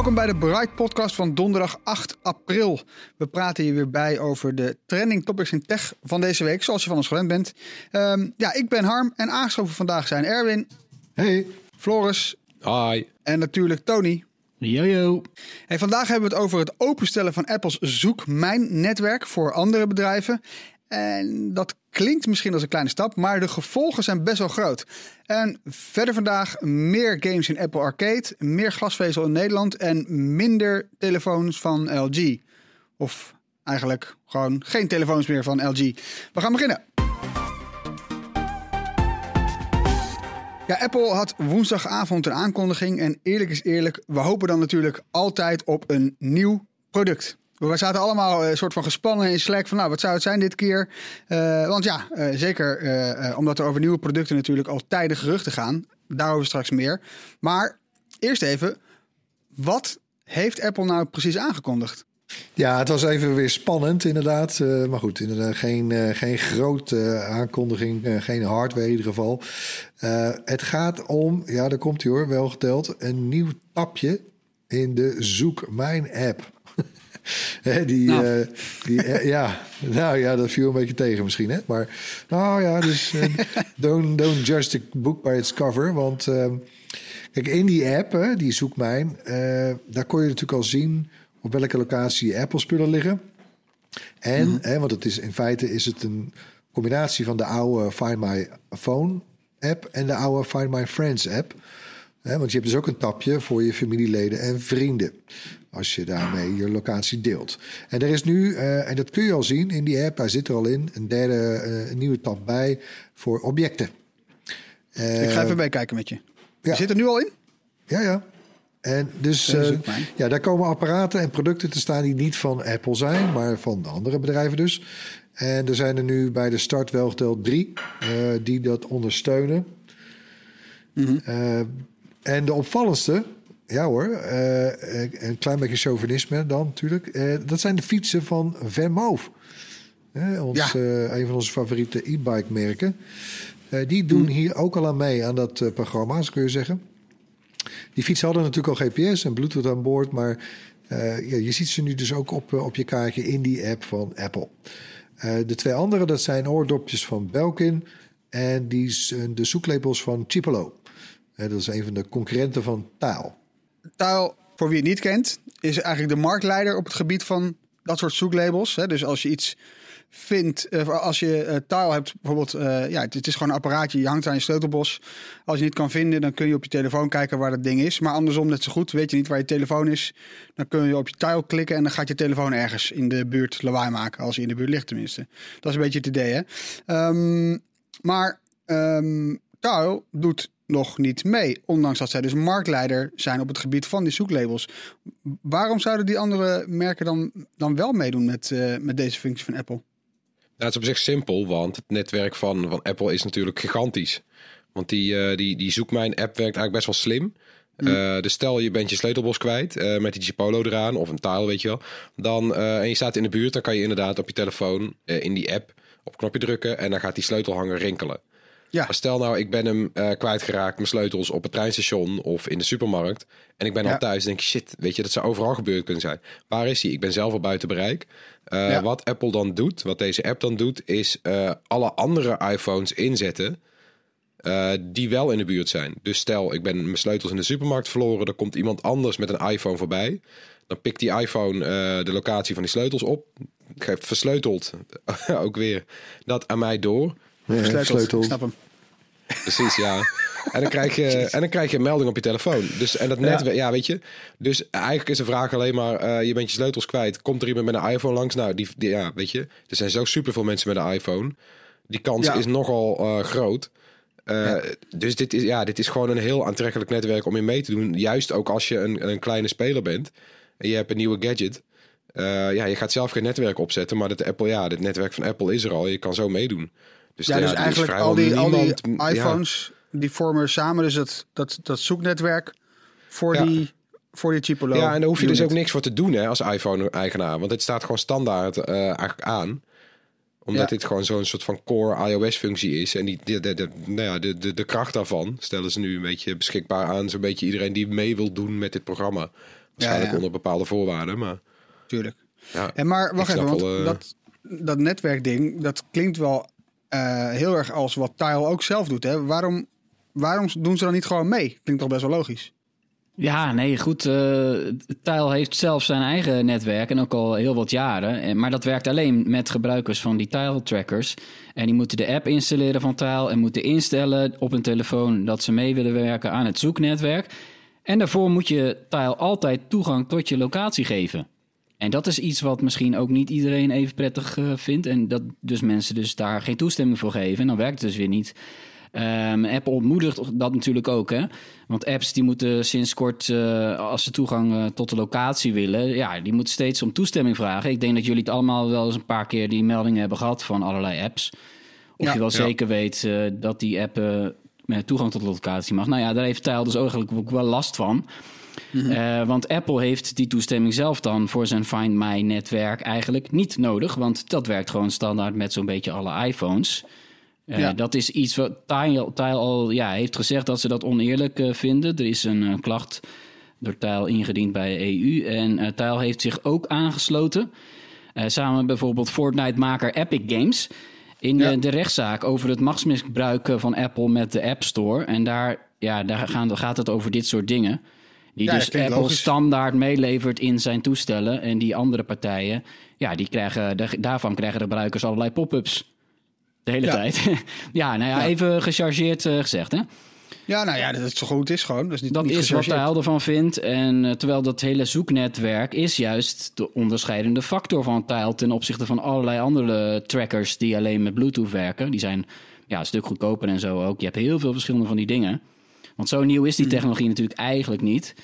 Welkom bij de Bright Podcast van donderdag 8 april. We praten hier weer bij over de trending topics in tech van deze week, zoals je van ons gewend bent. Ehm, ja, ik ben Harm en aangeschoven vandaag zijn Erwin. Hey. Floris. Hi. En natuurlijk Tony. Jojo. Hey, vandaag hebben we het over het openstellen van Apple's Zoek Mijn netwerk voor andere bedrijven. En dat klinkt misschien als een kleine stap, maar de gevolgen zijn best wel groot. En verder vandaag meer games in Apple Arcade, meer glasvezel in Nederland en minder telefoons van LG. Of eigenlijk gewoon geen telefoons meer van LG. We gaan beginnen. Ja, Apple had woensdagavond een aankondiging. En eerlijk is eerlijk, we hopen dan natuurlijk altijd op een nieuw product. We zaten allemaal een soort van gespannen in Slack van nou, wat zou het zijn dit keer? Uh, want ja, uh, zeker omdat er over nieuwe producten natuurlijk al tijden geruchten gaan. Daarover straks meer. Maar eerst even, wat heeft Apple nou precies aangekondigd? Ja, het was even weer spannend inderdaad. Maar goed, inderdaad geen, geen grote aankondiging, geen hardware in ieder geval. het gaat om, ja daar komt hij hoor, wel geteld, een nieuw tapje in de Zoek Mijn app. Die, nou. die ja, nou ja, dat viel een beetje tegen misschien, hè? Maar nou ja, dus don't, don't judge the book by its cover, want kijk in die app, hè, die Zoek Mijn, daar kon je natuurlijk al zien op welke locatie Apple-spullen liggen. En, mm. hè, want het is, in feite is het een combinatie van de oude Find My Phone app en de oude Find My Friends app. Want je hebt dus ook een tapje voor je familieleden en vrienden. Als je daarmee je locatie deelt. En er is nu, uh, en dat kun je al zien in die app, hij zit er al in, een derde uh, een nieuwe tab bij voor objecten. Uh, Ik ga even bijkijken met je. Ja. Zit er nu al in? Ja, ja. En dus ja, daar komen apparaten en producten te staan die niet van Apple zijn, maar van andere bedrijven dus. En er zijn er nu bij de start wel geteld drie die dat ondersteunen. Uh, en de opvallendste, ja hoor, een klein beetje chauvinisme dan natuurlijk, dat zijn de fietsen van Vermoof. ons, ja. een van onze favoriete e-bike merken. die doen mm. hier ook al aan mee aan dat programma, kun je zeggen. Die fietsen hadden natuurlijk al GPS en Bluetooth aan boord, maar uh, ja, je ziet ze nu dus ook op, op je kaartje in die app van Apple. Uh, de twee andere, dat zijn oordopjes van Belkin en die, de zoeklabels van Chipolo. Dat is een van de concurrenten van Taal. Taal, voor wie het niet kent, is eigenlijk de marktleider op het gebied van dat soort zoeklabels. Dus als je iets vindt, uh, als je uh, taal hebt, bijvoorbeeld, uh, ja, het, is gewoon een apparaatje, je hangt aan je sleutelbos. Als je niet kan vinden, dan kun je op je telefoon kijken waar dat ding is. Maar andersom net zo goed, weet je niet waar je telefoon is, dan kun je op je tile klikken en dan gaat je telefoon ergens in de buurt lawaai maken, als hij in de buurt ligt tenminste. Dat is een beetje het idee, hè. Um, maar um, Tile doet nog niet mee. Ondanks dat zij dus marktleider zijn op het gebied van die zoeklabels. Waarom zouden die andere merken dan, dan wel meedoen met, uh, met deze functie van Apple? Nou, het is op zich simpel, want het netwerk van, van Apple is natuurlijk gigantisch. Want die, uh, die, die zoekmijn-app werkt eigenlijk best wel slim. Uh, dus stel je bent je sleutelbos kwijt uh, met die Chipolo eraan of een tile, weet je wel. Dan, en je staat in de buurt, dan kan je inderdaad op je telefoon in die app op knopje drukken en dan gaat die sleutelhanger rinkelen. Ja. Maar stel nou, ik ben hem uh, kwijtgeraakt, mijn sleutels op het treinstation of in de supermarkt. En ik ben ja. al thuis. denk je, shit, weet je, dat zou overal gebeurd kunnen zijn. Waar is hij? Ik ben zelf al buiten bereik. Uh, ja. Wat Apple dan doet, wat deze app dan doet, is uh, alle andere iPhones inzetten. die wel in de buurt zijn. Dus stel, ik ben mijn sleutels in de supermarkt verloren. Er komt iemand anders met een iPhone voorbij. Dan pikt die iPhone de locatie van die sleutels op. Geeft versleuteld ook weer dat aan mij door. Ja, Versleuteld, snap hem. Precies, ja. En dan krijg je, en dan krijg je een melding op je telefoon. Dus, en dat netwerk, ja. weet je. Dus eigenlijk is de vraag alleen maar, eh, je bent je sleutels kwijt. Komt er iemand met een iPhone langs? Nou, die, die- ja, weet je. Er zijn zo superveel mensen met een iPhone. Die kans Ja. is nogal eh, groot. Eh, Dus dit is, ja, dit is gewoon een heel aantrekkelijk netwerk om in mee te doen. Juist ook als je een, een kleine speler bent. En je hebt een nieuwe gadget. Eh, ja, je gaat zelf geen netwerk opzetten. Maar het, Apple, ja, het netwerk van Apple is er al. Je kan zo meedoen. Dus, Ja, dus eigenlijk al die, al die iPhones, die vormen samen dus dat, dat, dat zoeknetwerk voor die, voor die Chipolo. Ja, en daar hoef je dus ook niks voor te doen hè, als iPhone-eigenaar. Want het staat gewoon standaard eh, eigenlijk aan. Omdat Ja. dit gewoon zo'n soort van core iOS-functie is. En die, de, de, de, nou ja, de, de, de kracht daarvan stellen ze nu een beetje beschikbaar aan. Zo'n beetje iedereen die mee wil doen met dit programma. Waarschijnlijk ja. onder bepaalde voorwaarden. Maar Tuurlijk. ja, En maar wacht even, want wel, eh, dat, dat netwerkding, dat klinkt wel eh, heel erg als wat Tile ook zelf doet. Hè? Waarom, waarom doen ze dan niet gewoon mee? Klinkt toch best wel logisch. Ja, nee, goed. eh Tile heeft zelf zijn eigen netwerk en ook al heel wat jaren. En- Maar dat werkt alleen met gebruikers van die Tile-trackers. En die moeten de app installeren van Tile en moeten instellen op een telefoon dat ze mee willen werken aan het zoeknetwerk. En daarvoor moet je Tile altijd toegang tot je locatie geven. En dat is iets wat misschien ook niet iedereen even prettig eh, vindt. En dat dus mensen dus daar geen toestemming voor geven. En dan werkt het dus weer niet. Ehm, Apple ontmoedigt dat natuurlijk ook. Hè? Want apps die moeten sinds kort, eh, als ze toegang eh, tot de locatie willen, ja, die moeten steeds om toestemming vragen. Ik denk dat jullie het allemaal wel eens een paar keer die meldingen hebben gehad van allerlei apps. Of Ja. je wel Ja. zeker weet dat die app met toegang tot de locatie mag. Nou ja, daar heeft Tile dus eigenlijk ook wel last van. Eh, want Apple heeft die toestemming zelf dan voor zijn Find My netwerk eigenlijk niet nodig. Want dat werkt gewoon standaard met zo'n beetje alle iPhones. Eh, Ja. Dat is iets wat Tile, Tile al ja, heeft gezegd dat ze dat oneerlijk eh, vinden. Er is een klacht door Tile ingediend bij de EU. En Tile heeft zich ook aangesloten. Samen bijvoorbeeld Fortnite-maker Epic Games. In Ja. de, de rechtszaak over het machtsmisbruik van Apple met de App Store. En daar, ja, daar gaan, gaat het over dit soort dingen. Die Ja, dus Apple logisch. standaard meelevert in zijn toestellen. En die andere partijen, ja, die krijgen, da- daarvan krijgen de gebruikers allerlei pop-ups. De hele Ja. tijd. ja, nou ja, Ja. even gechargeerd eh, gezegd, hè? Ja, nou ja, dat is zo goed het is gewoon. Dat is niet, Dat niet is wat gechargeerd. Tile ervan vindt. En eh, terwijl dat hele zoeknetwerk is juist de onderscheidende factor van Tile ten opzichte van allerlei andere trackers die alleen met Bluetooth werken. Die zijn ja, een stuk goedkoper en zo ook. Je hebt heel veel verschillende van die dingen. Want zo nieuw is die Hmm. technologie natuurlijk eigenlijk niet.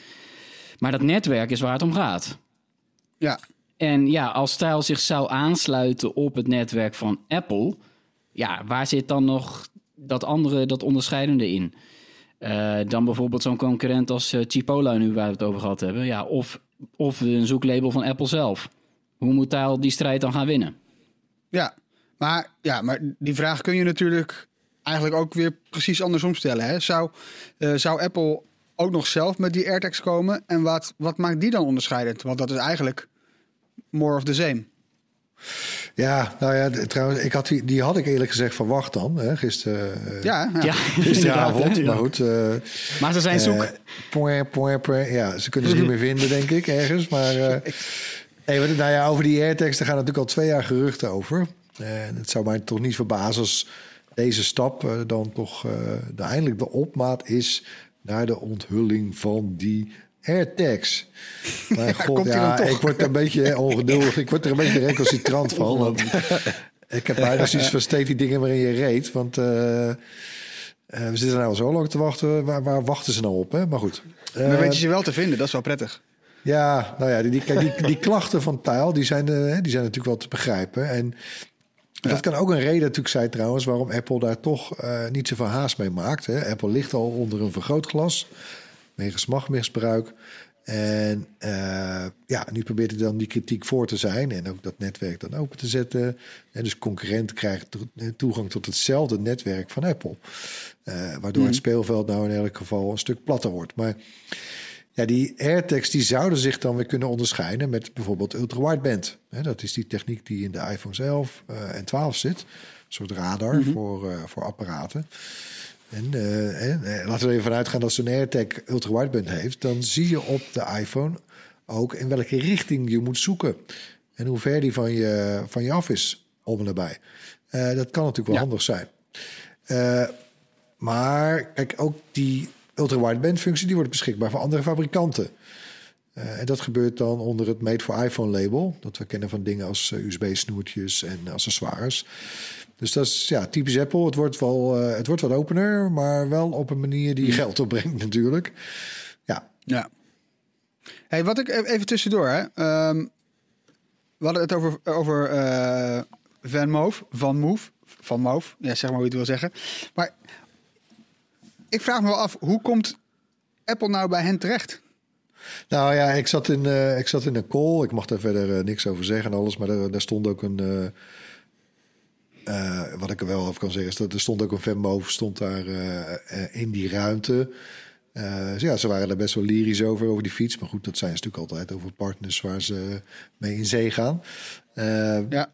Maar dat netwerk is waar het om gaat. Ja, En ja, als Tile zich zou aansluiten op het netwerk van Apple, ja, waar zit dan nog dat andere, dat onderscheidende in? Eh, dan bijvoorbeeld zo'n concurrent als eh, Chipola, nu waar we het over gehad hebben. Ja, of, of een zoeklabel van Apple zelf. Hoe moet Tile die strijd dan gaan winnen? ja. Maar, ja, maar die vraag kun je natuurlijk eigenlijk ook weer precies andersom stellen. Hè? Zou, eh, zou Apple ook nog zelf met die AirTags komen? En wat, wat maakt die dan onderscheidend? Want dat is eigenlijk more of the same. Ja, nou ja, trouwens, ik had die, die had ik eerlijk gezegd verwacht dan, hè, gisteren, eh, Ja, ja. Ja, gisteravond. Maar goed. eh, Maar ze zijn zoek. ja, ze kunnen ze niet meer vinden, denk ik, ergens. Maar eh, hey, wat- nou ja, over die AirTags, daar gaan natuurlijk al twee jaar geruchten over. En het zou mij toch niet verbazen als deze stap eh, dan toch eh, de, eindelijk de opmaat is naar de onthulling van die AirTags. Maar god, ja, ik word er een beetje ongeduldig. Ik word er een beetje recalcitrant van. Want ik heb bijna zoiets van steek die dingen maar in je reet. Want eh, we zitten nou al zo lang te wachten. Waar, waar wachten ze nou op? Hè? Maar goed. Maar Eh, weet je ze wel te vinden, dat is wel prettig. ja, nou ja, die, die, die, die klachten van Tile, die zijn, die zijn natuurlijk wel te begrijpen. En dat kan ook een reden natuurlijk zijn trouwens... waarom Apple daar toch eh, niet zoveel haast mee maakt. Hè. Apple ligt al onder een vergrootglas, wegens machtmisbruik. En eh, ja, nu probeert hij dan die kritiek voor te zijn... en ook dat netwerk dan open te zetten. En dus concurrent krijgt to- toegang tot hetzelfde netwerk van Apple. Eh, waardoor het speelveld nou in elk geval een stuk platter wordt. Maar... Ja, die AirTags die zouden zich dan weer kunnen onderscheiden met bijvoorbeeld ultra-wideband. Dat is die techniek die in de iPhone 11 eh, en 12 zit. Een soort radar voor, eh, voor apparaten. En eh, laten we er even vanuit gaan dat zo'n AirTag ultra-wideband heeft. Dan zie je op de iPhone ook in welke richting je moet zoeken. En hoe ver die van je, van je af is om en nabij. Eh, dat kan natuurlijk wel Ja. handig zijn. Eh, maar kijk, ook die ultra-wideband functie... die wordt beschikbaar voor andere fabrikanten. Eh, en dat gebeurt dan onder het Made for iPhone label. Dat we kennen van dingen als eh, USB-snoertjes en accessoires. Dus dat is ja, typisch Apple. Het wordt, wel, eh, het wordt wat opener, maar wel op een manier die geld opbrengt natuurlijk. Ja, Ja. Hey, wat ik even tussendoor, hè. Ehm, we hadden het over, over Van Move, Van Move, Van Move. Ja, zeg maar hoe je het wil zeggen. Maar ik vraag me wel af, hoe komt Apple nou bij hen terecht? Nou ja, ik zat in, eh, ik zat in een call. Ik mag daar verder eh, niks over zeggen en alles. Maar daar, daar stond ook een... eh, wat ik er wel over kan zeggen is dat er stond ook een Venmove stond daar in die ruimte. Dus ja, ze waren daar best wel lyrisch over, over die fiets. Maar goed, dat zijn ze natuurlijk altijd over partners waar ze mee in zee gaan. Ja,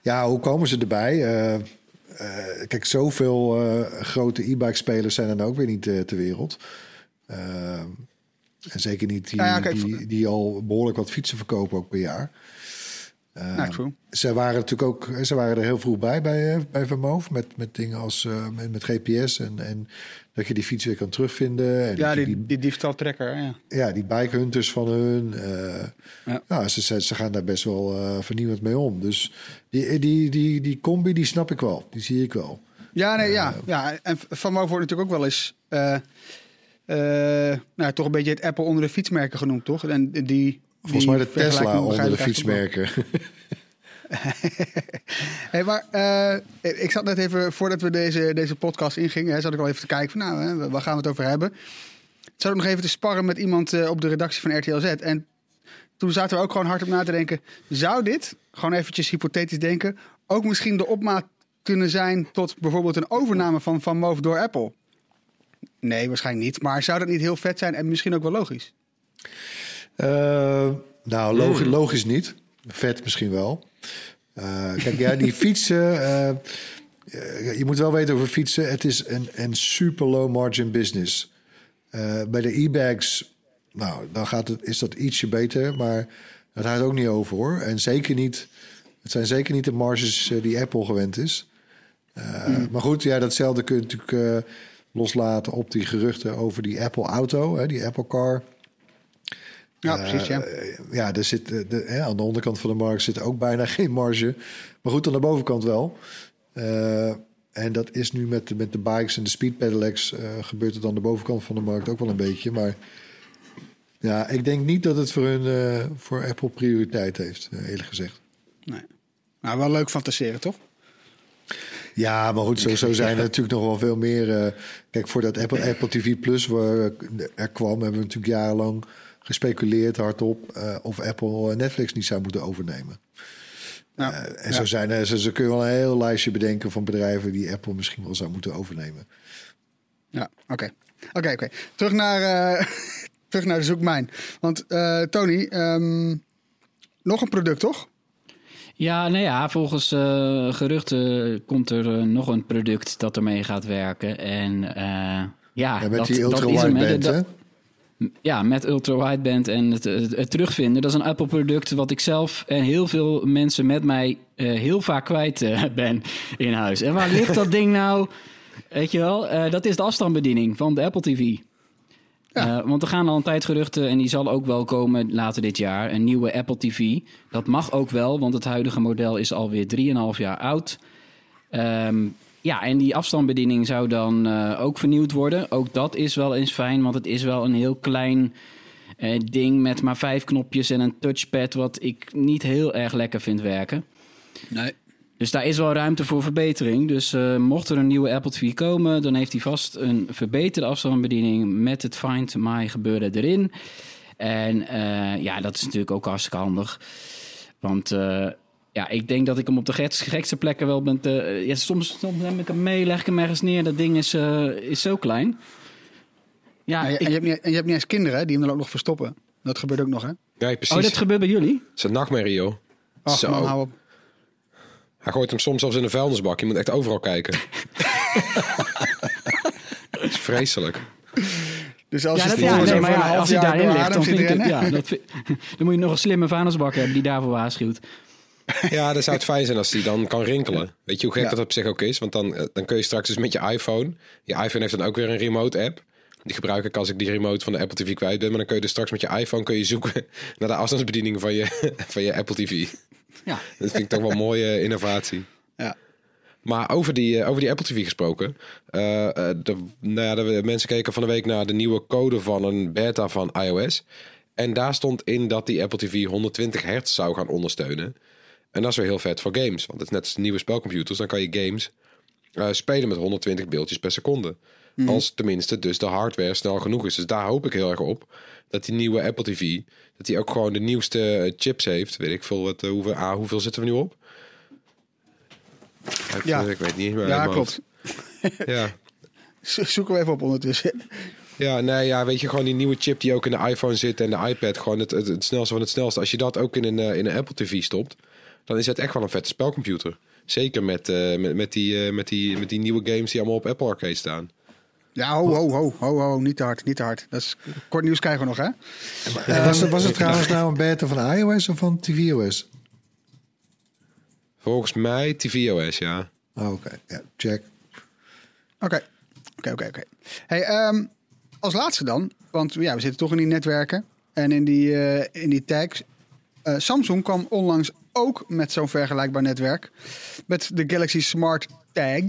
ja, hoe komen ze erbij? Eh, kijk, zoveel eh, grote e-bike spelers zijn er dan ook weer niet eh, ter wereld. En zeker niet die, Nou ja, kijk, die, die al behoorlijk wat fietsen verkopen ook per jaar. Eh, nou, true. ze waren natuurlijk ook, ze waren er heel vroeg bij bij, eh, bij Vermoof met, met dingen als eh, met, met GPS en, en dat je die fiets weer kan terugvinden. En Ja, je die, die diefstaltrekker, ja. ja, die bikehunters van hun. eh Ja. ja. ze, ze, ze gaan daar best wel eh vernieuwend mee om. Dus die, die, die, die combi, die snap ik wel. Die zie ik wel. Ja, nee, ja, ja. En Van Move wordt natuurlijk ook wel eens... eh, eh, nou, toch een beetje het Apple onder de fietsmerken genoemd, toch? En die... Volgens mij de Tesla onder de ik ook fietsmerken. Hey, maar eh, ik zat net even, voordat we deze, deze podcast ingingen, hè, zat ik al even te kijken van nou, hè, waar gaan we het over hebben? Zat ik nog even te sparren met iemand eh, op de redactie van RTL Z. En toen zaten we ook gewoon hard op na te denken, zou dit, gewoon eventjes hypothetisch denken, ook misschien de opmaat kunnen zijn tot bijvoorbeeld een overname van Van Moof door Apple? Nee, waarschijnlijk niet. Maar zou dat niet heel vet zijn en misschien ook wel logisch? Eh, nou, logisch, logisch niet. Vet misschien wel. Eh, kijk, ja, die fietsen. eh, je moet wel weten over fietsen. Het is een, een super low margin business. Bij de e-bags, nou, dan gaat het, is dat ietsje beter. Maar dat houdt ook niet over hoor. En zeker niet. Het zijn zeker niet de marges die Apple gewend is. Eh, Maar goed, ja, datzelfde kun je natuurlijk loslaten op die geruchten over die Apple auto, hè, die Apple car. Ja, precies, ja. Eh, ja, er zit, eh, de, hè, aan de onderkant van de markt zit ook bijna geen marge. Maar goed, aan de bovenkant wel. Eh, en dat is nu met, de- met de bikes en de speed pedelecs eh, gebeurt het aan de bovenkant van de markt ook wel een beetje. Maar ja, ik denk niet dat het voor hun voor Apple prioriteit heeft, eerlijk gezegd. Nee. Nou, wel leuk fantaseren, toch? Ja, maar goed, zo, zo zijn er natuurlijk nog wel veel meer. kijk, voordat Apple, Apple TV Plus waar, er kwam, hebben we natuurlijk jarenlang gespeculeerd hardop eh, of Apple Netflix niet zou moeten overnemen. Ja. Eh, en Ja. zo zijn er, zo, zo kun je wel een heel lijstje bedenken van bedrijven die Apple misschien wel zou moeten overnemen. Ja, oké. Oké, oké. Terug naar, eh, terug naar de zoekmijn. Want eh, Tony, ehm, nog een product, toch? Ja, nou ja, volgens eh, geruchten komt er eh, nog een product dat ermee gaat werken. En eh, ja, Ja, met dat, die dat ultra is hem, hè. Dat- hè? Ja, met ultra-wideband en het, het, het terugvinden. Dat is een Apple-product wat ik zelf en heel veel mensen met mij eh, heel vaak kwijt eh, ben in huis. En waar ligt dat ding nou? Weet je wel, Eh, dat is de afstandsbediening van de Apple TV. Ja. Want er gaan al een tijd geruchten en die zal ook wel komen later dit jaar. Een nieuwe Apple TV. Dat mag ook wel, want het huidige model is alweer 3,5 jaar oud. Ehm, ja, en die afstandsbediening zou dan eh, ook vernieuwd worden. Ook dat is wel eens fijn, want het is wel een heel klein eh, ding met maar vijf knopjes en een touchpad, wat ik niet heel erg lekker vind werken. Nee. Dus daar is wel ruimte voor verbetering. Dus eh, mocht er een nieuwe Apple TV komen, dan heeft hij vast een verbeterde afstandsbediening met het Find My gebeuren erin. En ja, dat is natuurlijk ook hartstikke handig. Want ja, ik denk dat ik hem op de geks- gekste plekken wel ben. Te, eh, ja, soms, soms neem ik hem mee, leg ik hem ergens neer. Dat ding is, eh, is zo klein. Ja, en, je, ik- en, je hebt niet, en je hebt niet eens kinderen hè, die hem dan ook nog verstoppen. Dat gebeurt ook nog, hè? Ja, precies. oh, dat gebeurt bij jullie? Het is een nachtmerrie, joh. Ach, Zo. man, hou op. Hij gooit hem soms zelfs in een vuilnisbak. Je moet echt overal kijken. Dat is vreselijk. Dus als ja, je dat, ja, nee, maar ja, als hij daarin ligt, dan zit vind ik het, rennen. ja, dat vind- dan moet je nog een slimme vuilnisbak hebben die daarvoor waarschuwt. Ja, dan zou het fijn zijn als die dan kan rinkelen. Weet je hoe gek Ja. dat op zich ook is? Want dan, eh, dan kun je straks dus met je iPhone... Je iPhone heeft dan ook weer een remote app. Die gebruik ik als ik die remote van de Apple TV kwijt ben. Maar dan kun je dus straks met je iPhone kun je zoeken... naar de afstandsbediening van je, van je Apple TV. Ja. Dat vind ik toch wel een mooie innovatie. Ja. Maar over die, eh, over die Apple TV gesproken. eh, de, nou ja, de mensen keken van de week naar de nieuwe code van een beta van iOS. En daar stond in dat die Apple TV 120 hertz zou gaan ondersteunen. En dat is wel heel vet voor games. Want het is net als de nieuwe spelcomputers. Dan kan je games eh, spelen met 120 beeldjes per seconde. Als tenminste dus de hardware snel genoeg is. Dus daar hoop ik heel erg op. Dat die nieuwe Apple TV, dat die ook gewoon de nieuwste eh, chips heeft. Weet ik veel, wat, eh, hoeveel, ah, hoeveel zitten we nu op? Uit, Ja. Ik weet niet. maar Ja, klopt. Ja. Zo- Zoeken we even op ondertussen. Ja, nee, ja, weet je, gewoon die nieuwe chip die ook in de iPhone zit en de iPad, gewoon het, het, het snelste van het snelste. Als je dat ook in een, in een Apple TV stopt, dan is het echt wel een vette spelcomputer. Zeker met, eh, met, met, die, eh, met, die, met die nieuwe games die allemaal op Apple Arcade staan. Ja, ho, ho, ho, ho, ho, niet te hard, niet te hard. Dat is, kort nieuws krijgen we nog, hè? En was, het, was het trouwens nou een beta van iOS of van tvOS? Volgens mij tvOS, ja. Oh, Oké, ja, check. Oké, oké, oké, oké. Hey, ehm, als laatste dan, want ja, we zitten toch in die netwerken en in die, eh, in die tags. Eh, Samsung kwam onlangs ook met zo'n vergelijkbaar netwerk. Met de Galaxy Smart Tag.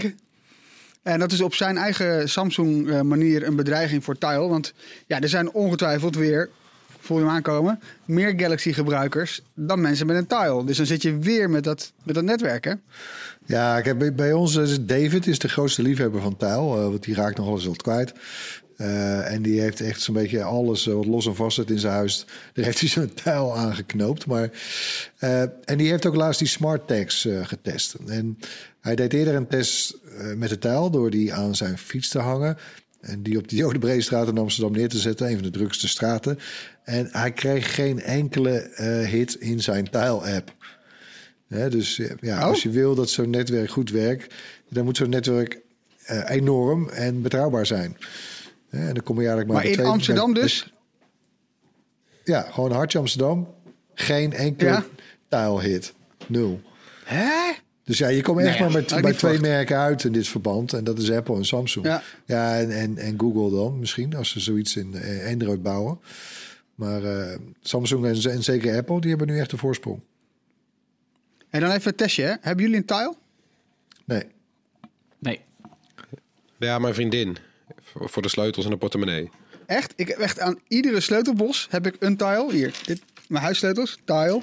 En dat is op zijn eigen Samsung-manier een bedreiging voor Tile. Want ja, er zijn ongetwijfeld weer, voel je hem aankomen, meer Galaxy-gebruikers dan mensen met een Tile. Dus dan zit je weer met dat, met dat netwerk, hè? Ja, ik heb bij- ons is David is de grootste liefhebber van Tile. eh, want die raakt nog eens wat kwijt. Eh, en die heeft echt zo'n beetje alles eh, wat los en vast zit in zijn huis. Daar heeft hij zo'n Tile aan geknoopt. Maar, eh, en die heeft ook laatst die smart tags getest. En hij deed eerder een test met de Tile door die aan zijn fiets te hangen. En die op de Jodenbreestraat in Amsterdam neer te zetten. Een van de drukste straten. En hij kreeg geen enkele hit in zijn Tile-app. Hè, dus ja, Oh. als je wil dat zo'n netwerk goed werkt, dan moet zo'n netwerk enorm en betrouwbaar zijn. En dan kom je eigenlijk maar, Maar in twee- Amsterdam bij- dus? Ja, gewoon hartje Amsterdam. Geen enkele Ja? tile-hit. Nul. Hè? Dus ja, je komt echt Nee, maar met, bij twee verwacht. merken uit in dit verband. En dat is Apple en Samsung. Ja. Ja, en, en, en Google dan misschien, als ze zoiets in eh, Android bouwen. Maar eh, Samsung en, en zeker Apple, die hebben nu echt de voorsprong. En dan even een testje, hè? Hebben jullie een Tile? Nee. Nee. Ja, mijn vriendin. Voor de sleutels en de portemonnee. Echt? Ik heb echt aan iedere sleutelbos heb ik een tile. Hier, dit, mijn huissleutels, tile.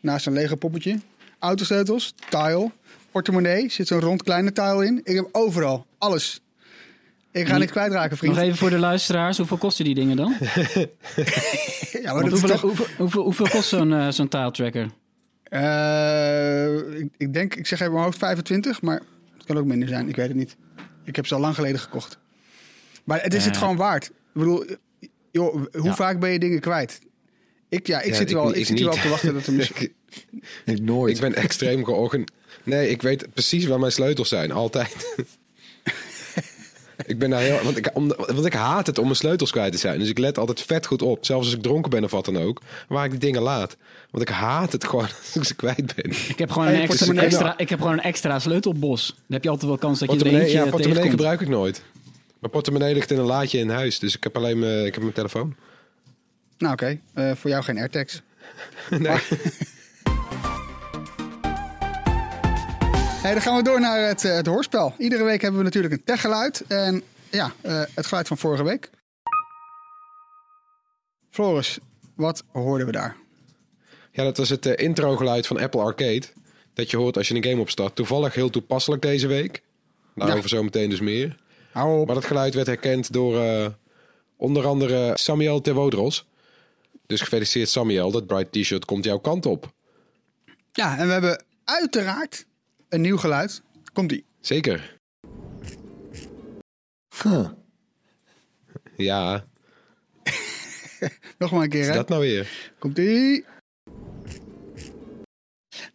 Naast een lege poppetje. Autosleutels, tile. Portemonnee, zit zo'n rond kleine tile in. Ik heb overal, alles. Ik ga Niet- niks kwijtraken, vriend. Nog even voor de luisteraars, hoeveel kosten die dingen dan? Ja, maar hoeveel, toch... hoeveel, hoeveel, hoeveel kost zo'n zo'n tile tracker? Eh, ik, ik denk, ik zeg even mijn hoofd 25, maar het kan ook minder zijn. Ik weet het niet. Ik heb ze al lang geleden gekocht. Maar het is het Eh. gewoon waard. Ik bedoel, joh, hoe Ja. vaak ben je dingen kwijt? Ik, ja, ik Ja, zit ik- wel, ik, ik zit hier wel te wachten dat er misschien... ik, nooit. ik ben extreem georgan... Nee, ik weet precies waar mijn sleutels zijn. Altijd. ik ben daar heel... Want ik, om, want ik haat het om mijn sleutels kwijt te zijn. Dus ik let altijd vet goed op. Zelfs als ik dronken ben of wat dan ook. Waar ik die dingen laat. Want ik haat het gewoon als ik ze kwijt ben. Ik heb gewoon, Hey, een, extra, ik heb gewoon een extra sleutelbos. Dan heb je altijd wel kans dat je er eentje ja, portemonnee gebruik ik nooit. Mijn portemonnee ligt in een laadje in huis. Dus ik heb alleen mijn, ik heb mijn telefoon. Nou oké, Eh, voor jou geen AirTags. Nee. Hey, dan gaan we door naar het, eh, het hoorspel. Iedere week hebben we natuurlijk een techgeluid. En ja, eh, het geluid van vorige week. Floris, wat hoorden we daar? Ja, dat was het eh, introgeluid van Apple Arcade. Dat je hoort als je een game opstart. Toevallig heel toepasselijk deze week. Daarover zometeen dus meer. Hou op. Maar dat geluid werd herkend door eh, onder andere Samuel Terwodros. Dus gefeliciteerd Samuel, dat Bright T-shirt komt jouw kant op. Ja, en we hebben uiteraard een nieuw geluid. Komt-ie. Zeker. Huh. Ja, Nog maar een keer, is hè? dat nou weer? Komt-ie.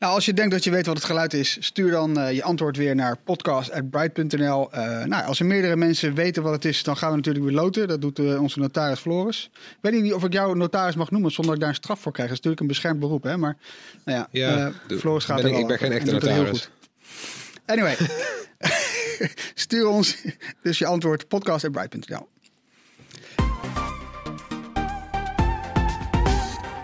Nou, als je denkt dat je weet wat het geluid is, stuur dan eh, je antwoord weer naar podcast.bright.nl. Eh nou, als er meerdere mensen weten wat het is, dan gaan we natuurlijk weer loten. Dat doet eh, onze notaris Floris. Ik weet niet of ik jou notaris mag noemen zonder dat ik daar een straf voor krijg. Dat is natuurlijk een beschermd beroep, hè? Maar nou ja, Ja, Floris gaat ben er ik- wel ik ben geen en echte notaris. goed. Anyway, stuur ons dus je antwoord podcast.bright.nl.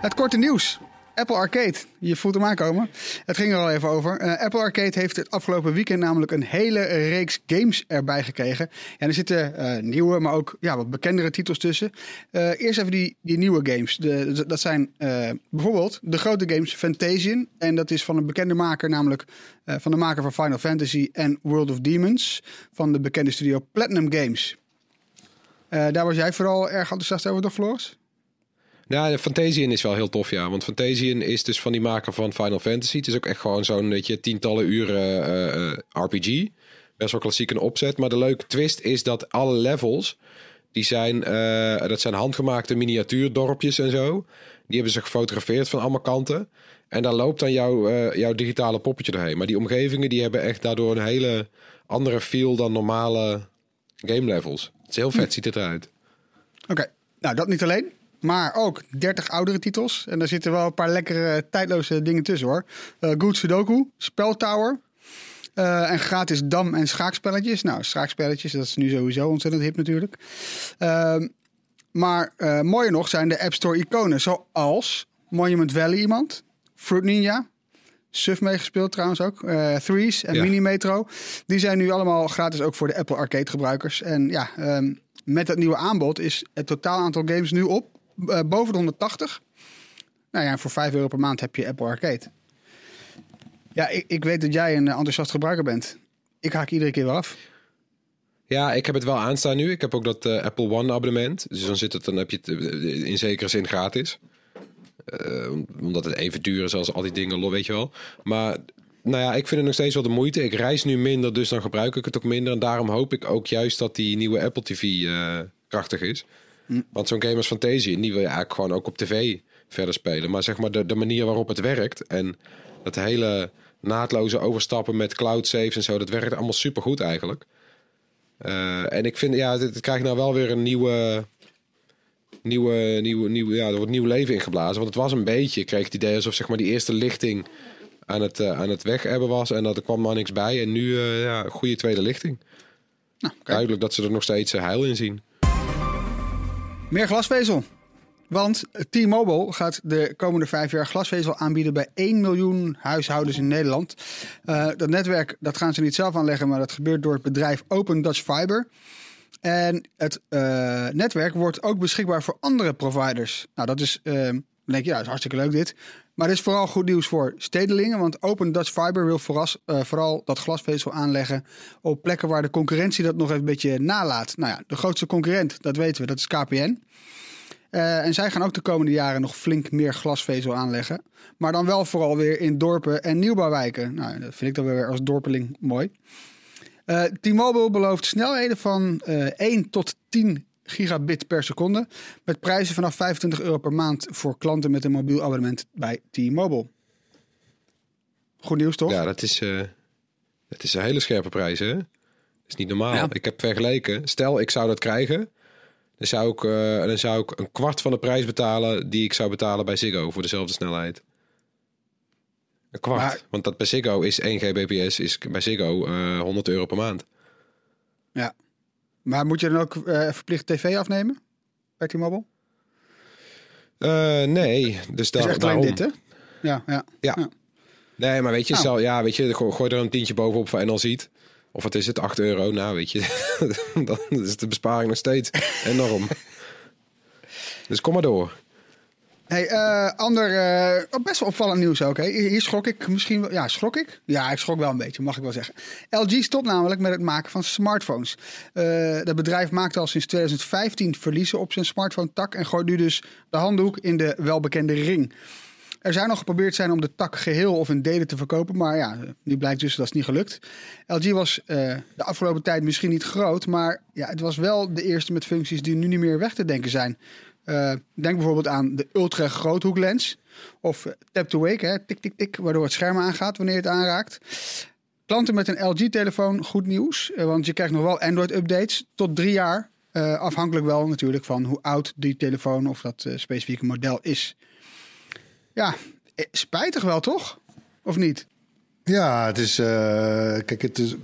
Het korte nieuws. Apple Arcade. Je voelt hem aankomen. Het ging er al even over. Eh, Apple Arcade heeft het afgelopen weekend namelijk een hele reeks games erbij gekregen. En er zitten eh, nieuwe, maar ook ja, wat bekendere titels tussen. Eh, eerst even die, die nieuwe games. De, dat zijn bijvoorbeeld de grote games Fantasian. En dat is van een bekende maker, namelijk van de maker van Final Fantasy en World of Demons. Van de bekende studio Platinum Games. Daar was jij vooral erg enthousiast over, toch Floris? Ja, Fantasian is wel heel tof, ja. Want Fantasian is dus van die maker van Final Fantasy. Het is ook echt gewoon zo'n weet je, tientallen uren eh, eh, RPG. Best wel klassiek een opzet. Maar de leuke twist is dat alle levels... die zijn, eh, dat zijn handgemaakte miniatuurdorpjes en zo. Die hebben ze gefotografeerd van allemaal kanten. En daar loopt dan jouw, jouw digitale poppetje doorheen. Maar die omgevingen die hebben echt daardoor een hele andere feel dan normale game levels. Het is heel vet, ziet het eruit. Oké, nou dat niet alleen. Maar ook 30 oudere titels. En daar zitten wel een paar lekkere tijdloze dingen tussen hoor. Eh Good Sudoku, Speltower. eh en gratis dam- en schaakspelletjes. Nou, schaakspelletjes, dat is nu sowieso ontzettend hip natuurlijk. Ehm, maar eh, mooier nog zijn de App Store iconen. Zoals Monument Valley iemand. Fruit Ninja. Suf meegespeeld trouwens ook. eh Threes en Ja. Mini Metro. Die zijn nu allemaal gratis ook voor de Apple Arcade gebruikers. En ja, ehm, met dat nieuwe aanbod is het totaal aantal games nu op boven de 180. Nou ja, voor 5 euro per maand heb je Apple Arcade. Ja, ik, ik weet dat jij een eh, enthousiast gebruiker bent. Ik haak iedere keer wel af. Ja, ik heb het wel aanstaan nu. Ik heb ook dat eh, Apple One abonnement. Dus dan, zit het, dan heb je het eh, in zekere zin gratis. Eh, omdat het even duur is als al die dingen, weet je wel. Maar nou ja, ik vind het nog steeds wel de moeite. Ik reis nu minder, dus dan gebruik ik het ook minder. En daarom hoop ik ook juist dat die nieuwe Apple TV eh, krachtig is. Want zo'n game als Fantasia, die wil je eigenlijk gewoon ook op tv verder spelen. Maar zeg maar de, de manier waarop het werkt en dat hele naadloze overstappen met cloud saves en zo, dat werkt allemaal super goed eigenlijk. Eh, en ik vind, ja, het, het krijgt nou wel weer een nieuwe, nieuwe, nieuwe, nieuwe, ja, er wordt nieuw leven ingeblazen. Want het was een beetje, ik kreeg het idee alsof zeg maar die eerste lichting aan het, eh, aan het weg hebben was en dat er kwam maar niks bij. En nu, eh, ja, goede tweede lichting. Nou. Duidelijk dat ze er nog steeds heil in zien. Meer glasvezel. Want T-Mobile gaat de komende vijf jaar glasvezel aanbieden bij 1 miljoen huishoudens in Nederland. Eh, dat netwerk dat gaan ze niet zelf aanleggen, maar dat gebeurt door het bedrijf Open Dutch Fiber. En het eh, netwerk wordt ook beschikbaar voor andere providers. Nou, dat is, eh, dan denk je, ja, dat is hartstikke leuk dit. Maar dit is vooral goed nieuws voor stedelingen, want Open Dutch Fiber wil vooras, eh, vooral dat glasvezel aanleggen op plekken waar de concurrentie dat nog even een beetje nalaat. Nou ja, de grootste concurrent, dat weten we, dat is KPN. Eh, en zij gaan ook de komende jaren nog flink meer glasvezel aanleggen. Maar dan wel vooral weer in dorpen en nieuwbouwwijken. Nou, dat vind ik dan weer als dorpeling mooi. Eh, T-Mobile belooft snelheden van eh 1 tot 10 gigabit per seconde. Met prijzen vanaf 25 euro per maand voor klanten met een mobiel abonnement bij T-Mobile. Goed nieuws toch? Ja, dat is, eh, dat is een hele scherpe prijs, hè? Dat is niet normaal. Ja. Ik heb vergeleken. Stel, ik zou dat krijgen. Dan zou, ik, eh, dan zou ik een kwart van de prijs betalen die ik zou betalen bij Ziggo voor dezelfde snelheid. Een kwart. Maar- Want dat bij Ziggo is 1 gbps, is bij Ziggo eh 100 euro per maand. Ja. Maar moet je dan ook eh, verplicht tv afnemen bij T-Mobile? Eh, nee, dus Dat is echt alleen dit, hè? Ja, ja. Ja. Ja. Nee, maar weet je, Nou. ja, weet je, go- gooi er een tientje bovenop en dan ziet. Of wat is het, 8 euro? Nou, weet je, dan is de besparing nog steeds enorm. Dus kom maar door. Hey, eh, ander eh, oh, best wel opvallend nieuws ook. Hier schrok ik misschien wel. Ja, schrok ik? Ja, ik schrok wel een beetje, mag ik wel zeggen. LG stopt namelijk met het maken van smartphones. Eh dat bedrijf maakte al sinds 2015 verliezen op zijn smartphone-tak en gooit nu dus de handdoek in de welbekende ring. Er zou nog geprobeerd zijn om de tak geheel of in delen te verkopen, maar ja, nu blijkt dus dat is niet gelukt. LG was de afgelopen tijd misschien niet groot, maar ja, het was wel de eerste met functies die nu niet meer weg te denken zijn. Eh, denk bijvoorbeeld aan de ultra groothoeklens. Of tap to wake, hè, tik tik tik, waardoor het scherm aangaat wanneer je het aanraakt. Klanten met een LG-telefoon, goed nieuws. eh, want je krijgt nog wel Android-updates tot drie jaar. Eh, afhankelijk wel natuurlijk van hoe oud die telefoon of dat specifieke model is. Ja, spijtig wel toch? Of niet? Ja, het is. eh, kijk, het is.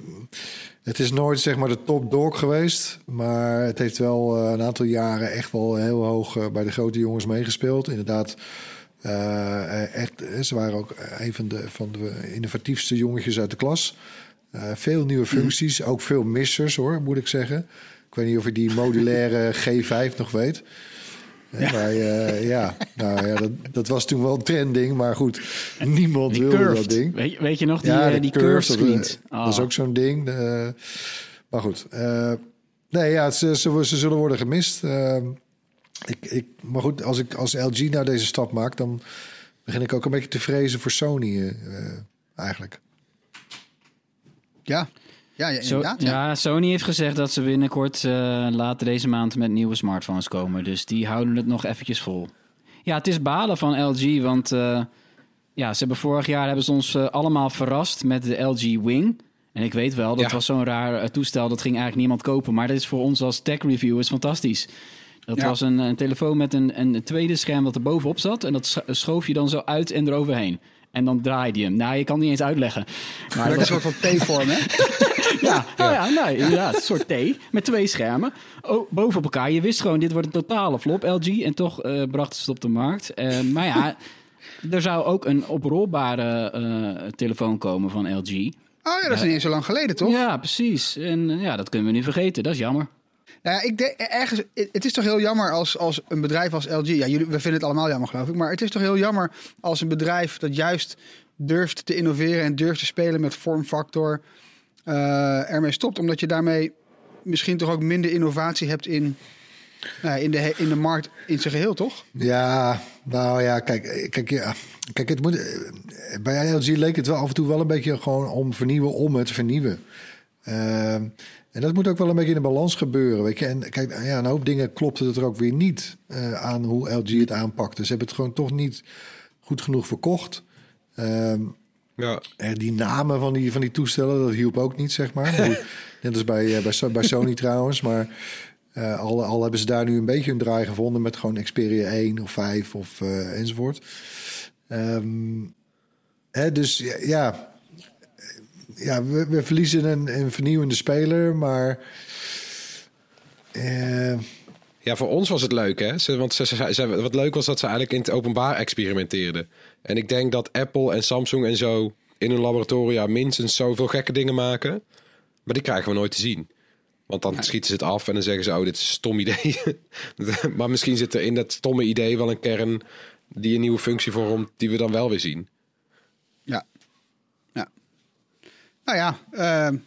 Het is nooit zeg maar de top dog geweest. Maar het heeft wel eh, een aantal jaren echt wel heel hoog eh, bij de grote jongens meegespeeld. Inderdaad. echt, ze waren ook een van de, van de innovatiefste jongetjes uit de klas. Veel nieuwe functies, ook veel missers hoor, moet ik zeggen. Ik weet niet of je die modulaire G5 nog weet. Ja, eh, ja. nou ja, dat, dat was toen wel trending, maar goed, niemand Die wilde curved. dat ding. Weet, je- weet je nog, die, Ja, eh, die curved dat, is Oh. ook zo'n ding. eh, maar goed. nee, ja, ze, ze, ze zullen worden gemist. Ik, ik, maar goed, als, ik, als LG nou deze stap maakt... dan begin ik ook een beetje te vrezen voor Sony eigenlijk. Ja, ja, ja ja. ja, Sony heeft gezegd dat ze binnenkort eh, later deze maand met nieuwe smartphones komen. Dus die houden het nog eventjes vol. Ja, het is balen van LG, want eh, ja, ze hebben vorig jaar hebben ze ons eh, allemaal verrast met de LG Wing. En ik weet wel, dat Ja. was zo'n raar toestel, dat ging eigenlijk niemand kopen. Maar dat is voor ons als tech reviewers fantastisch. Dat Ja. was een, een telefoon met een, een tweede scherm dat er bovenop zat. En dat scho- schoof je dan zo uit en eroverheen. En dan draaide je hem. Nou, je kan het niet eens uitleggen. Maar dat een soort van T-vorm, hè? ja, nou ja, nee, inderdaad. Een soort T met twee schermen. Oh, bovenop elkaar. Je wist gewoon, dit wordt een totale flop, LG. En toch eh brachten ze het op de markt. Eh, maar ja, er zou ook een oprolbare eh, telefoon komen van LG. Oh ja, dat is niet eens zo lang geleden, toch? Ja, precies. En ja, dat kunnen we nu vergeten. Dat is jammer. Nou ja, ik denk ergens, het is toch heel jammer als, als een bedrijf als LG. Ja, jullie, we vinden het allemaal jammer, geloof ik. Maar het is toch heel jammer als een bedrijf dat juist durft te innoveren en durft te spelen met vormfactor eh ermee stopt. Omdat je daarmee misschien toch ook minder innovatie hebt in, nou in, de, in de markt in zijn geheel, toch? Ja, nou ja, kijk, eh, kijk, ja, kijk het moet, eh, bij LG leek het wel af en toe wel een beetje gewoon om vernieuwen om het vernieuwen. En dat moet ook wel een beetje in de balans gebeuren, weet je. En kijk, ja, een hoop dingen klopte het er ook weer niet eh, aan hoe LG het aanpakte. Ze hebben het gewoon toch niet goed genoeg verkocht. Ehm, Ja, eh, die namen van die, van die toestellen, dat hielp ook niet, zeg maar. Net als bij, eh, bij, bij Sony trouwens. Maar al, al hebben ze daar nu een beetje een draai gevonden... met gewoon Xperia 1 of 5 of enzovoort. Ehm, hè, dus ja, ja, ja we, we verliezen een, een vernieuwende speler, maar... eh, Ja, voor ons was het leuk, hè? Ze, want ze, ze, ze- wat leuk was dat ze eigenlijk in het openbaar experimenteerden. En ik denk dat Apple en Samsung en zo in hun laboratoria minstens zoveel gekke dingen maken. Maar die krijgen we nooit te zien. Want dan schieten ze het af en dan zeggen ze, oh, dit is een stom idee. maar misschien zit er in dat stomme idee wel een kern die een nieuwe functie vormt, die we dan wel weer zien. Ja. ja. Nou ja, eh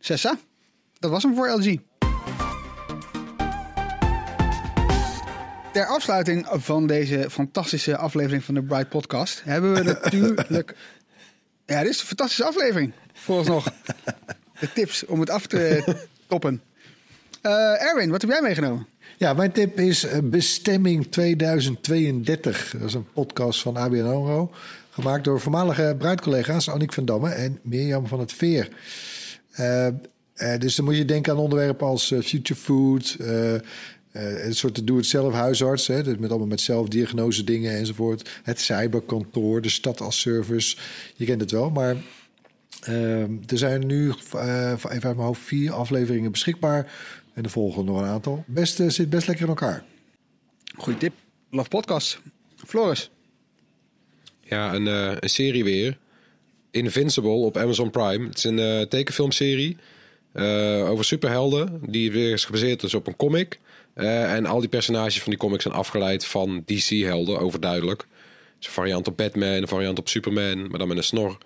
Sessa, dat was hem voor LG. Ter afsluiting van deze fantastische aflevering van de Bright Podcast hebben we natuurlijk. Ja, dit is een fantastische aflevering. Vooralsnog. De tips om het af te toppen. Eh, Erwin, wat heb jij meegenomen? Ja, mijn tip is eh, Bestemming 2032. Dat is een podcast van ABN AMRO. Gemaakt door voormalige bruidcollega's Annick van Damme en Mirjam van het Veer. Eh, eh, dus dan moet je denken aan onderwerpen als eh, future food... eh, een soort doe-het-zelf huisarts, hè, dus met allemaal met zelfdiagnose dingen enzovoort. Het cyberkantoor, de stad als service. Je kent het wel, maar er zijn nu, eh, even uit mijn hoofd, vier afleveringen beschikbaar. En de volgende nog een aantal. Best, zit best lekker in elkaar. Goeie tip. Love Podcast. Floris. Ja, een, eh, een serie weer. Invincible op Amazon Prime. Het is een eh, tekenfilmserie eh, over superhelden. Die weer is gebaseerd is op een comic. En al die personages van die comics zijn afgeleid van DC-helden, overduidelijk. Dus een variant op Batman, een variant op Superman, maar dan met een snor.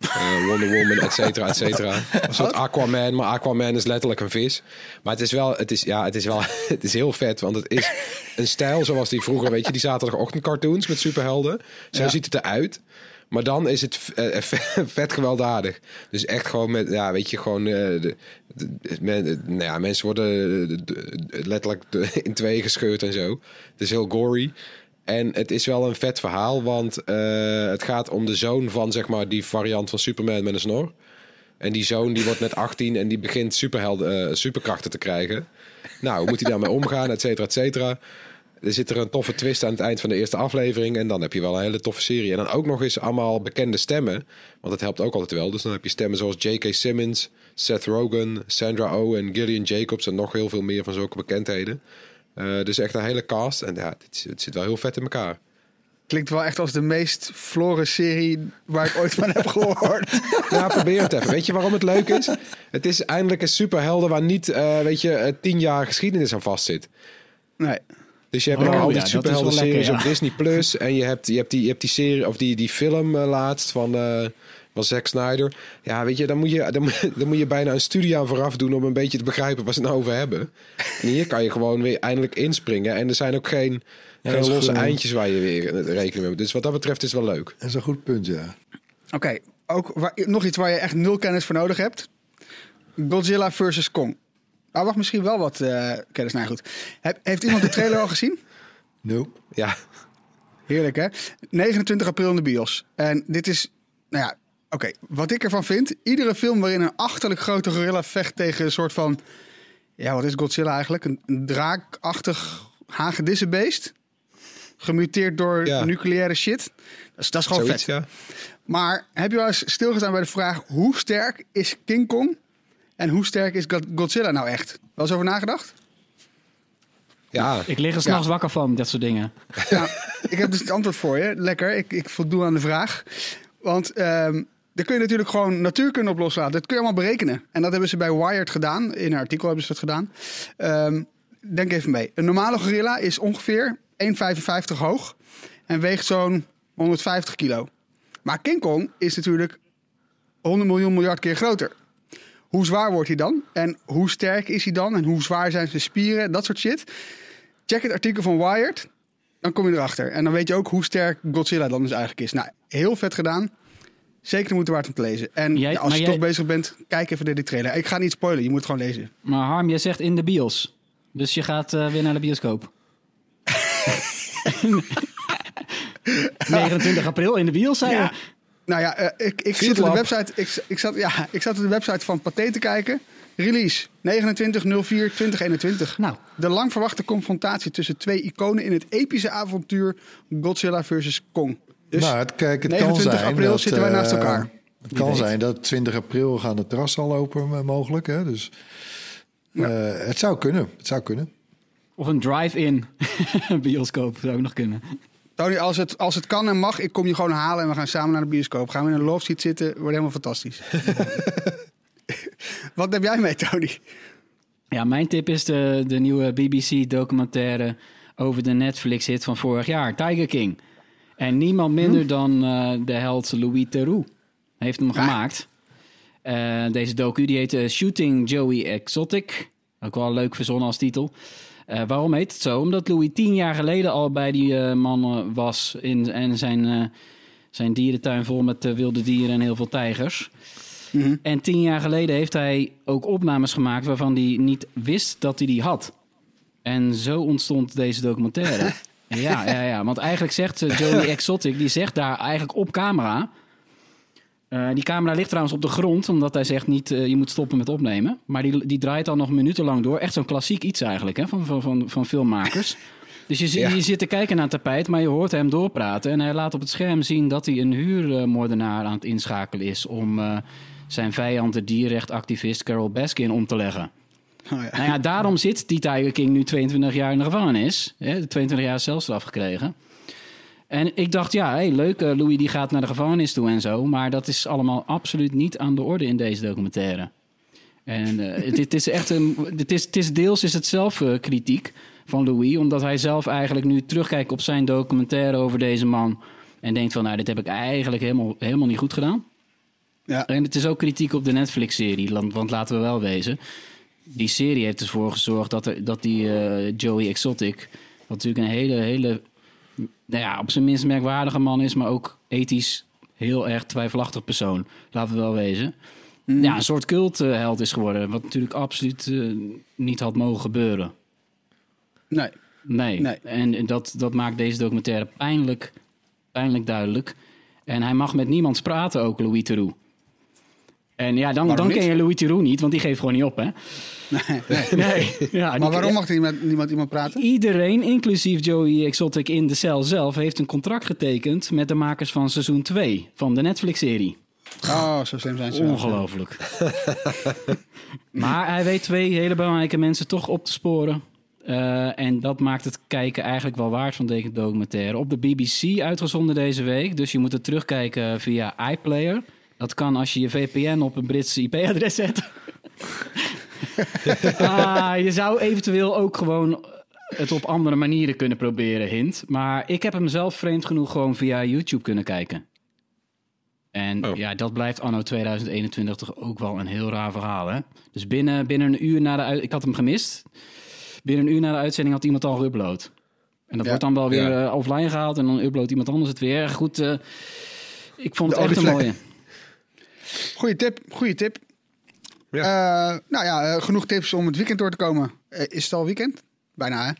Eh, Wonder Woman, et cetera, et cetera. Een soort Aquaman, maar Aquaman is letterlijk een vis. Maar het is wel, het is, ja, het is wel, het is heel vet, want het is een stijl zoals die vroeger, weet je, die zaterdagochtend cartoons met superhelden. Zo Ja. ziet het eruit. Maar dan is het eh, v- vet gewelddadig. Dus echt gewoon met, ja, weet je, gewoon... eh, de, de- de- men- eh, nou ja, mensen worden eh, de- de- letterlijk in tweeën gescheurd en zo. Het is heel gory. En het is wel een vet verhaal, want eh, het gaat om de zoon van, zeg maar, die variant van Superman met een snor. En die zoon die wordt net 18 en die begint eh, superkrachten te krijgen. Nou, hoe moet hij daarmee omgaan, et cetera, et cetera. Er zit er een toffe twist aan het eind van de eerste aflevering. En dan heb je wel een hele toffe serie. En dan ook nog eens allemaal bekende stemmen. Want dat helpt ook altijd wel. Dus dan heb je stemmen zoals J.K. Simmons, Seth Rogen, Sandra Oh en Gillian Jacobs. En nog heel veel meer van zulke bekendheden. Eh, dus echt een hele cast. En ja, het, het zit wel heel vet in elkaar. Klinkt wel echt als de meest verloren serie waar ik ooit van heb gehoord. Nou, probeer het even. Weet je waarom het leuk is? Het is eindelijk een superhelden waar niet, eh, weet je, eh, tien jaar geschiedenis aan vastzit. Nee. Dus je hebt Oh, al ja, die superhelden lekker, series ja. op Disney Plus en je hebt, je hebt die, je hebt die serie of die, die film laatst van, van Zack Snyder. Ja, weet je, dan moet je, dan, moet- dan moet je bijna een studie aan vooraf doen om een beetje te begrijpen waar ze het nou over hebben. En hier kan je gewoon weer eindelijk inspringen en er zijn ook geen, Ja, losse goed. eindjes waar je weer rekening mee moet. Dus wat dat betreft is het wel leuk. Dat is een goed punt, ja. Oké, ook waar, nog iets waar je echt nul kennis voor nodig hebt. Godzilla versus Kong. Nou, wacht, misschien wel wat eh, kennis. Nou goed. Heeft iemand de trailer al gezien? Nope. Ja, Heerlijk, hè? 29 april in de bios. En dit is, nou ja, oké. Wat ik ervan vind, iedere film waarin een achterlijk grote gorilla vecht tegen een soort van, ja, wat is Godzilla eigenlijk? Een, een draakachtig hagedissenbeest. Gemuteerd door Ja. nucleaire shit. Dat is, dat is gewoon zoiets, vet. ja. Maar heb je wel eens stilgestaan bij de vraag, hoe sterk is King Kong? En hoe sterk is God- Godzilla nou echt? Wel eens over nagedacht? Ja, Ik lig er s'nachts wakker van, dat soort dingen. Ja, ik heb dus het antwoord voor je. Lekker, ik, ik voldoe aan de vraag. Want ehm daar kun je natuurlijk gewoon natuurkunde op loslaten. Dat kun je allemaal berekenen. En dat hebben ze bij Wired gedaan. In een artikel hebben ze dat gedaan. Ehm, denk even mee. Een normale gorilla is ongeveer 1,55 hoog. En weegt zo'n 150 kilo. Maar King Kong is natuurlijk 100 miljoen miljard keer groter. Hoe zwaar wordt hij dan? En hoe sterk is hij dan? En hoe zwaar zijn zijn spieren? Dat soort shit. Check het artikel van Wired. Dan kom je erachter. En dan weet je ook hoe sterk Godzilla dan dus eigenlijk is. Nou, heel vet gedaan. Zeker de moeite waard om te lezen. En Jij- ja, als je jij- toch bezig bent, kijk even naar die trailer. Ik ga niet spoilen, je moet het gewoon lezen. Maar Harm, jij zegt in de bios. Dus je gaat eh, weer naar de bioscoop. 29 april in de bios, zei je? Ja. Nou ja, eh, ik, ik, zit op de website, ik, ik, zat, ja, ik zat op de website van Pathé te kijken. Release 29.04.2021. Nou. De lang verwachte confrontatie tussen twee iconen in het epische avontuur Godzilla versus Kong. Dus nou, het, kijk, het kan 29 zijn april dat, zitten wij naast eh, elkaar. Het kan zijn dat 20 april gaan de terrassen al open eh, mogelijk. Hè? Dus eh, het zou kunnen. Het zou kunnen. Of een drive-in bioscoop zou ook nog kunnen. Tony, als het, als het kan en mag, ik kom je gewoon halen en we gaan samen naar de bioscoop. Gaan we in een love seat zitten, wordt helemaal fantastisch. Wat heb jij mee, Tony? Ja, mijn tip is de, de nieuwe BBC-documentaire over de Netflix-hit van vorig jaar, Tiger King. En niemand minder dan eh, de held Louis Theroux heeft hem gemaakt. Eh, deze docu die heet Shooting Joey Exotic. Ook wel leuk verzonnen als titel. Eh, waarom heet het zo? Omdat Louis tien jaar geleden al bij die man was in, en zijn, zijn dierentuin vol met wilde dieren en heel veel tijgers. En tien jaar geleden heeft hij ook opnames gemaakt waarvan hij niet wist dat hij die had. En zo ontstond deze documentaire. ja, ja, ja, want eigenlijk zegt eh, Joey Exotic, die zegt daar eigenlijk op camera. Eh, die camera ligt trouwens op de grond, omdat hij zegt niet, eh, je moet stoppen met opnemen. Maar die, die draait al nog minutenlang door. Echt zo'n klassiek iets eigenlijk, hè, van, van, van, van filmmakers. Dus je, Ja. je zit te kijken naar het tapijt, maar je hoort hem doorpraten. En hij laat op het scherm zien dat hij een huurmoordenaar aan het inschakelen is... om zijn vijand, de dierrechtactivist Carol Baskin, om te leggen. Oh, ja. Nou ja, daarom zit die Tiger King nu 22 jaar in de gevangenis. Hè, 22 jaar celstraf gekregen. En ik dacht, ja, hey, leuk, eh, Louis die gaat naar de gevangenis toe en zo. Maar dat is allemaal absoluut niet aan de orde in deze documentaire. En eh, het, het is echt een. Het is, het is deels is het zelf kritiek van Louis, omdat hij zelf eigenlijk nu terugkijkt op zijn documentaire over deze man. En denkt van, nou, dit heb ik eigenlijk helemaal, helemaal niet goed gedaan. Ja. En het is ook kritiek op de Netflix-serie, want laten we wel wezen. Die serie heeft ervoor gezorgd dat, er, dat die eh, Joey Exotic, wat natuurlijk een hele, hele, nou ja, op zijn minst merkwaardige man is, maar ook ethisch heel erg twijfelachtig persoon. Laten we wel wezen. Ja, een soort cultheld is geworden. Wat natuurlijk absoluut eh, niet had mogen gebeuren. Nee. Nee. Nee. En dat, dat maakt deze documentaire pijnlijk, pijnlijk duidelijk. En hij mag met niemand praten ook, Louis Theroux. En ja, dan, Waarom dan ken je Louis Theroux niet, want die geeft gewoon niet op, hè? Nee, nee. Nee. Ja, Maar waarom mag er niemand, niemand iemand praten? Iedereen, inclusief Joey Exotic in de cel zelf, heeft een contract getekend met de makers van seizoen 2 van de Netflix-serie. Oh, zo slim zijn ze. Ongelooflijk. maar hij weet twee hele belangrijke mensen toch op te sporen. Eh, en dat maakt het kijken eigenlijk wel waard van deze documentaire. Op de BBC uitgezonden deze week. Dus je moet het terugkijken via iPlayer. Dat kan als je je VPN op een Brits IP-adres zet. ah, je zou eventueel ook gewoon het op andere manieren kunnen proberen, hint. Maar ik heb hem zelf vreemd genoeg gewoon via YouTube kunnen kijken. En Oh. ja, dat blijft anno 2021 toch ook wel een heel raar verhaal, hè? Dus binnen, binnen een uur na de uit... Ik had hem gemist. Binnen een uur na de uitzending had iemand al geüpload. En dat Ja. wordt dan wel weer Ja. eh, offline gehaald en dan uploadt iemand anders het weer. Goed, eh, ik vond het De echt een mooie. Goeie tip, goeie tip. Eh, nou ja, eh, genoeg tips om het weekend door te komen. Eh, is het al weekend? Bijna, hè?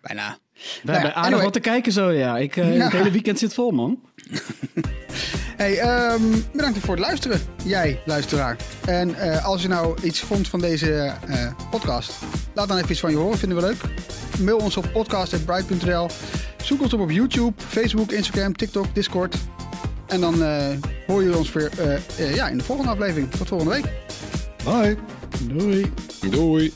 Bijna. We Nou hebben ja, aardig wat te kijken zo, ja. Ik, Ja. Het hele weekend zit vol, man. Hey, ehm, bedankt voor het luisteren, jij luisteraar. En als je nou iets vond van deze podcast, laat dan even iets van je horen, vinden we leuk. Mail ons op podcast.bright.nl. Zoek ons op op YouTube, Facebook, Instagram, TikTok, Discord. En dan eh, hoor je ons weer eh, eh, ja, in de volgende aflevering. Tot volgende week. Bye. Doei. Doei.